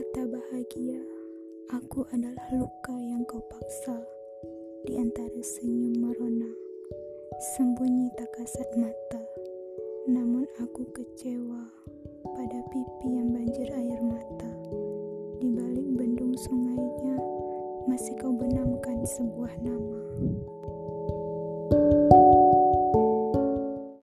kata bahagia, aku adalah luka yang kau paksa di antara senyum merona, sembunyi tak kasat mata. Namun aku kecewa pada pipi yang banjir air mata. Di balik bendung sungainya, masih kau benamkan sebuah nama.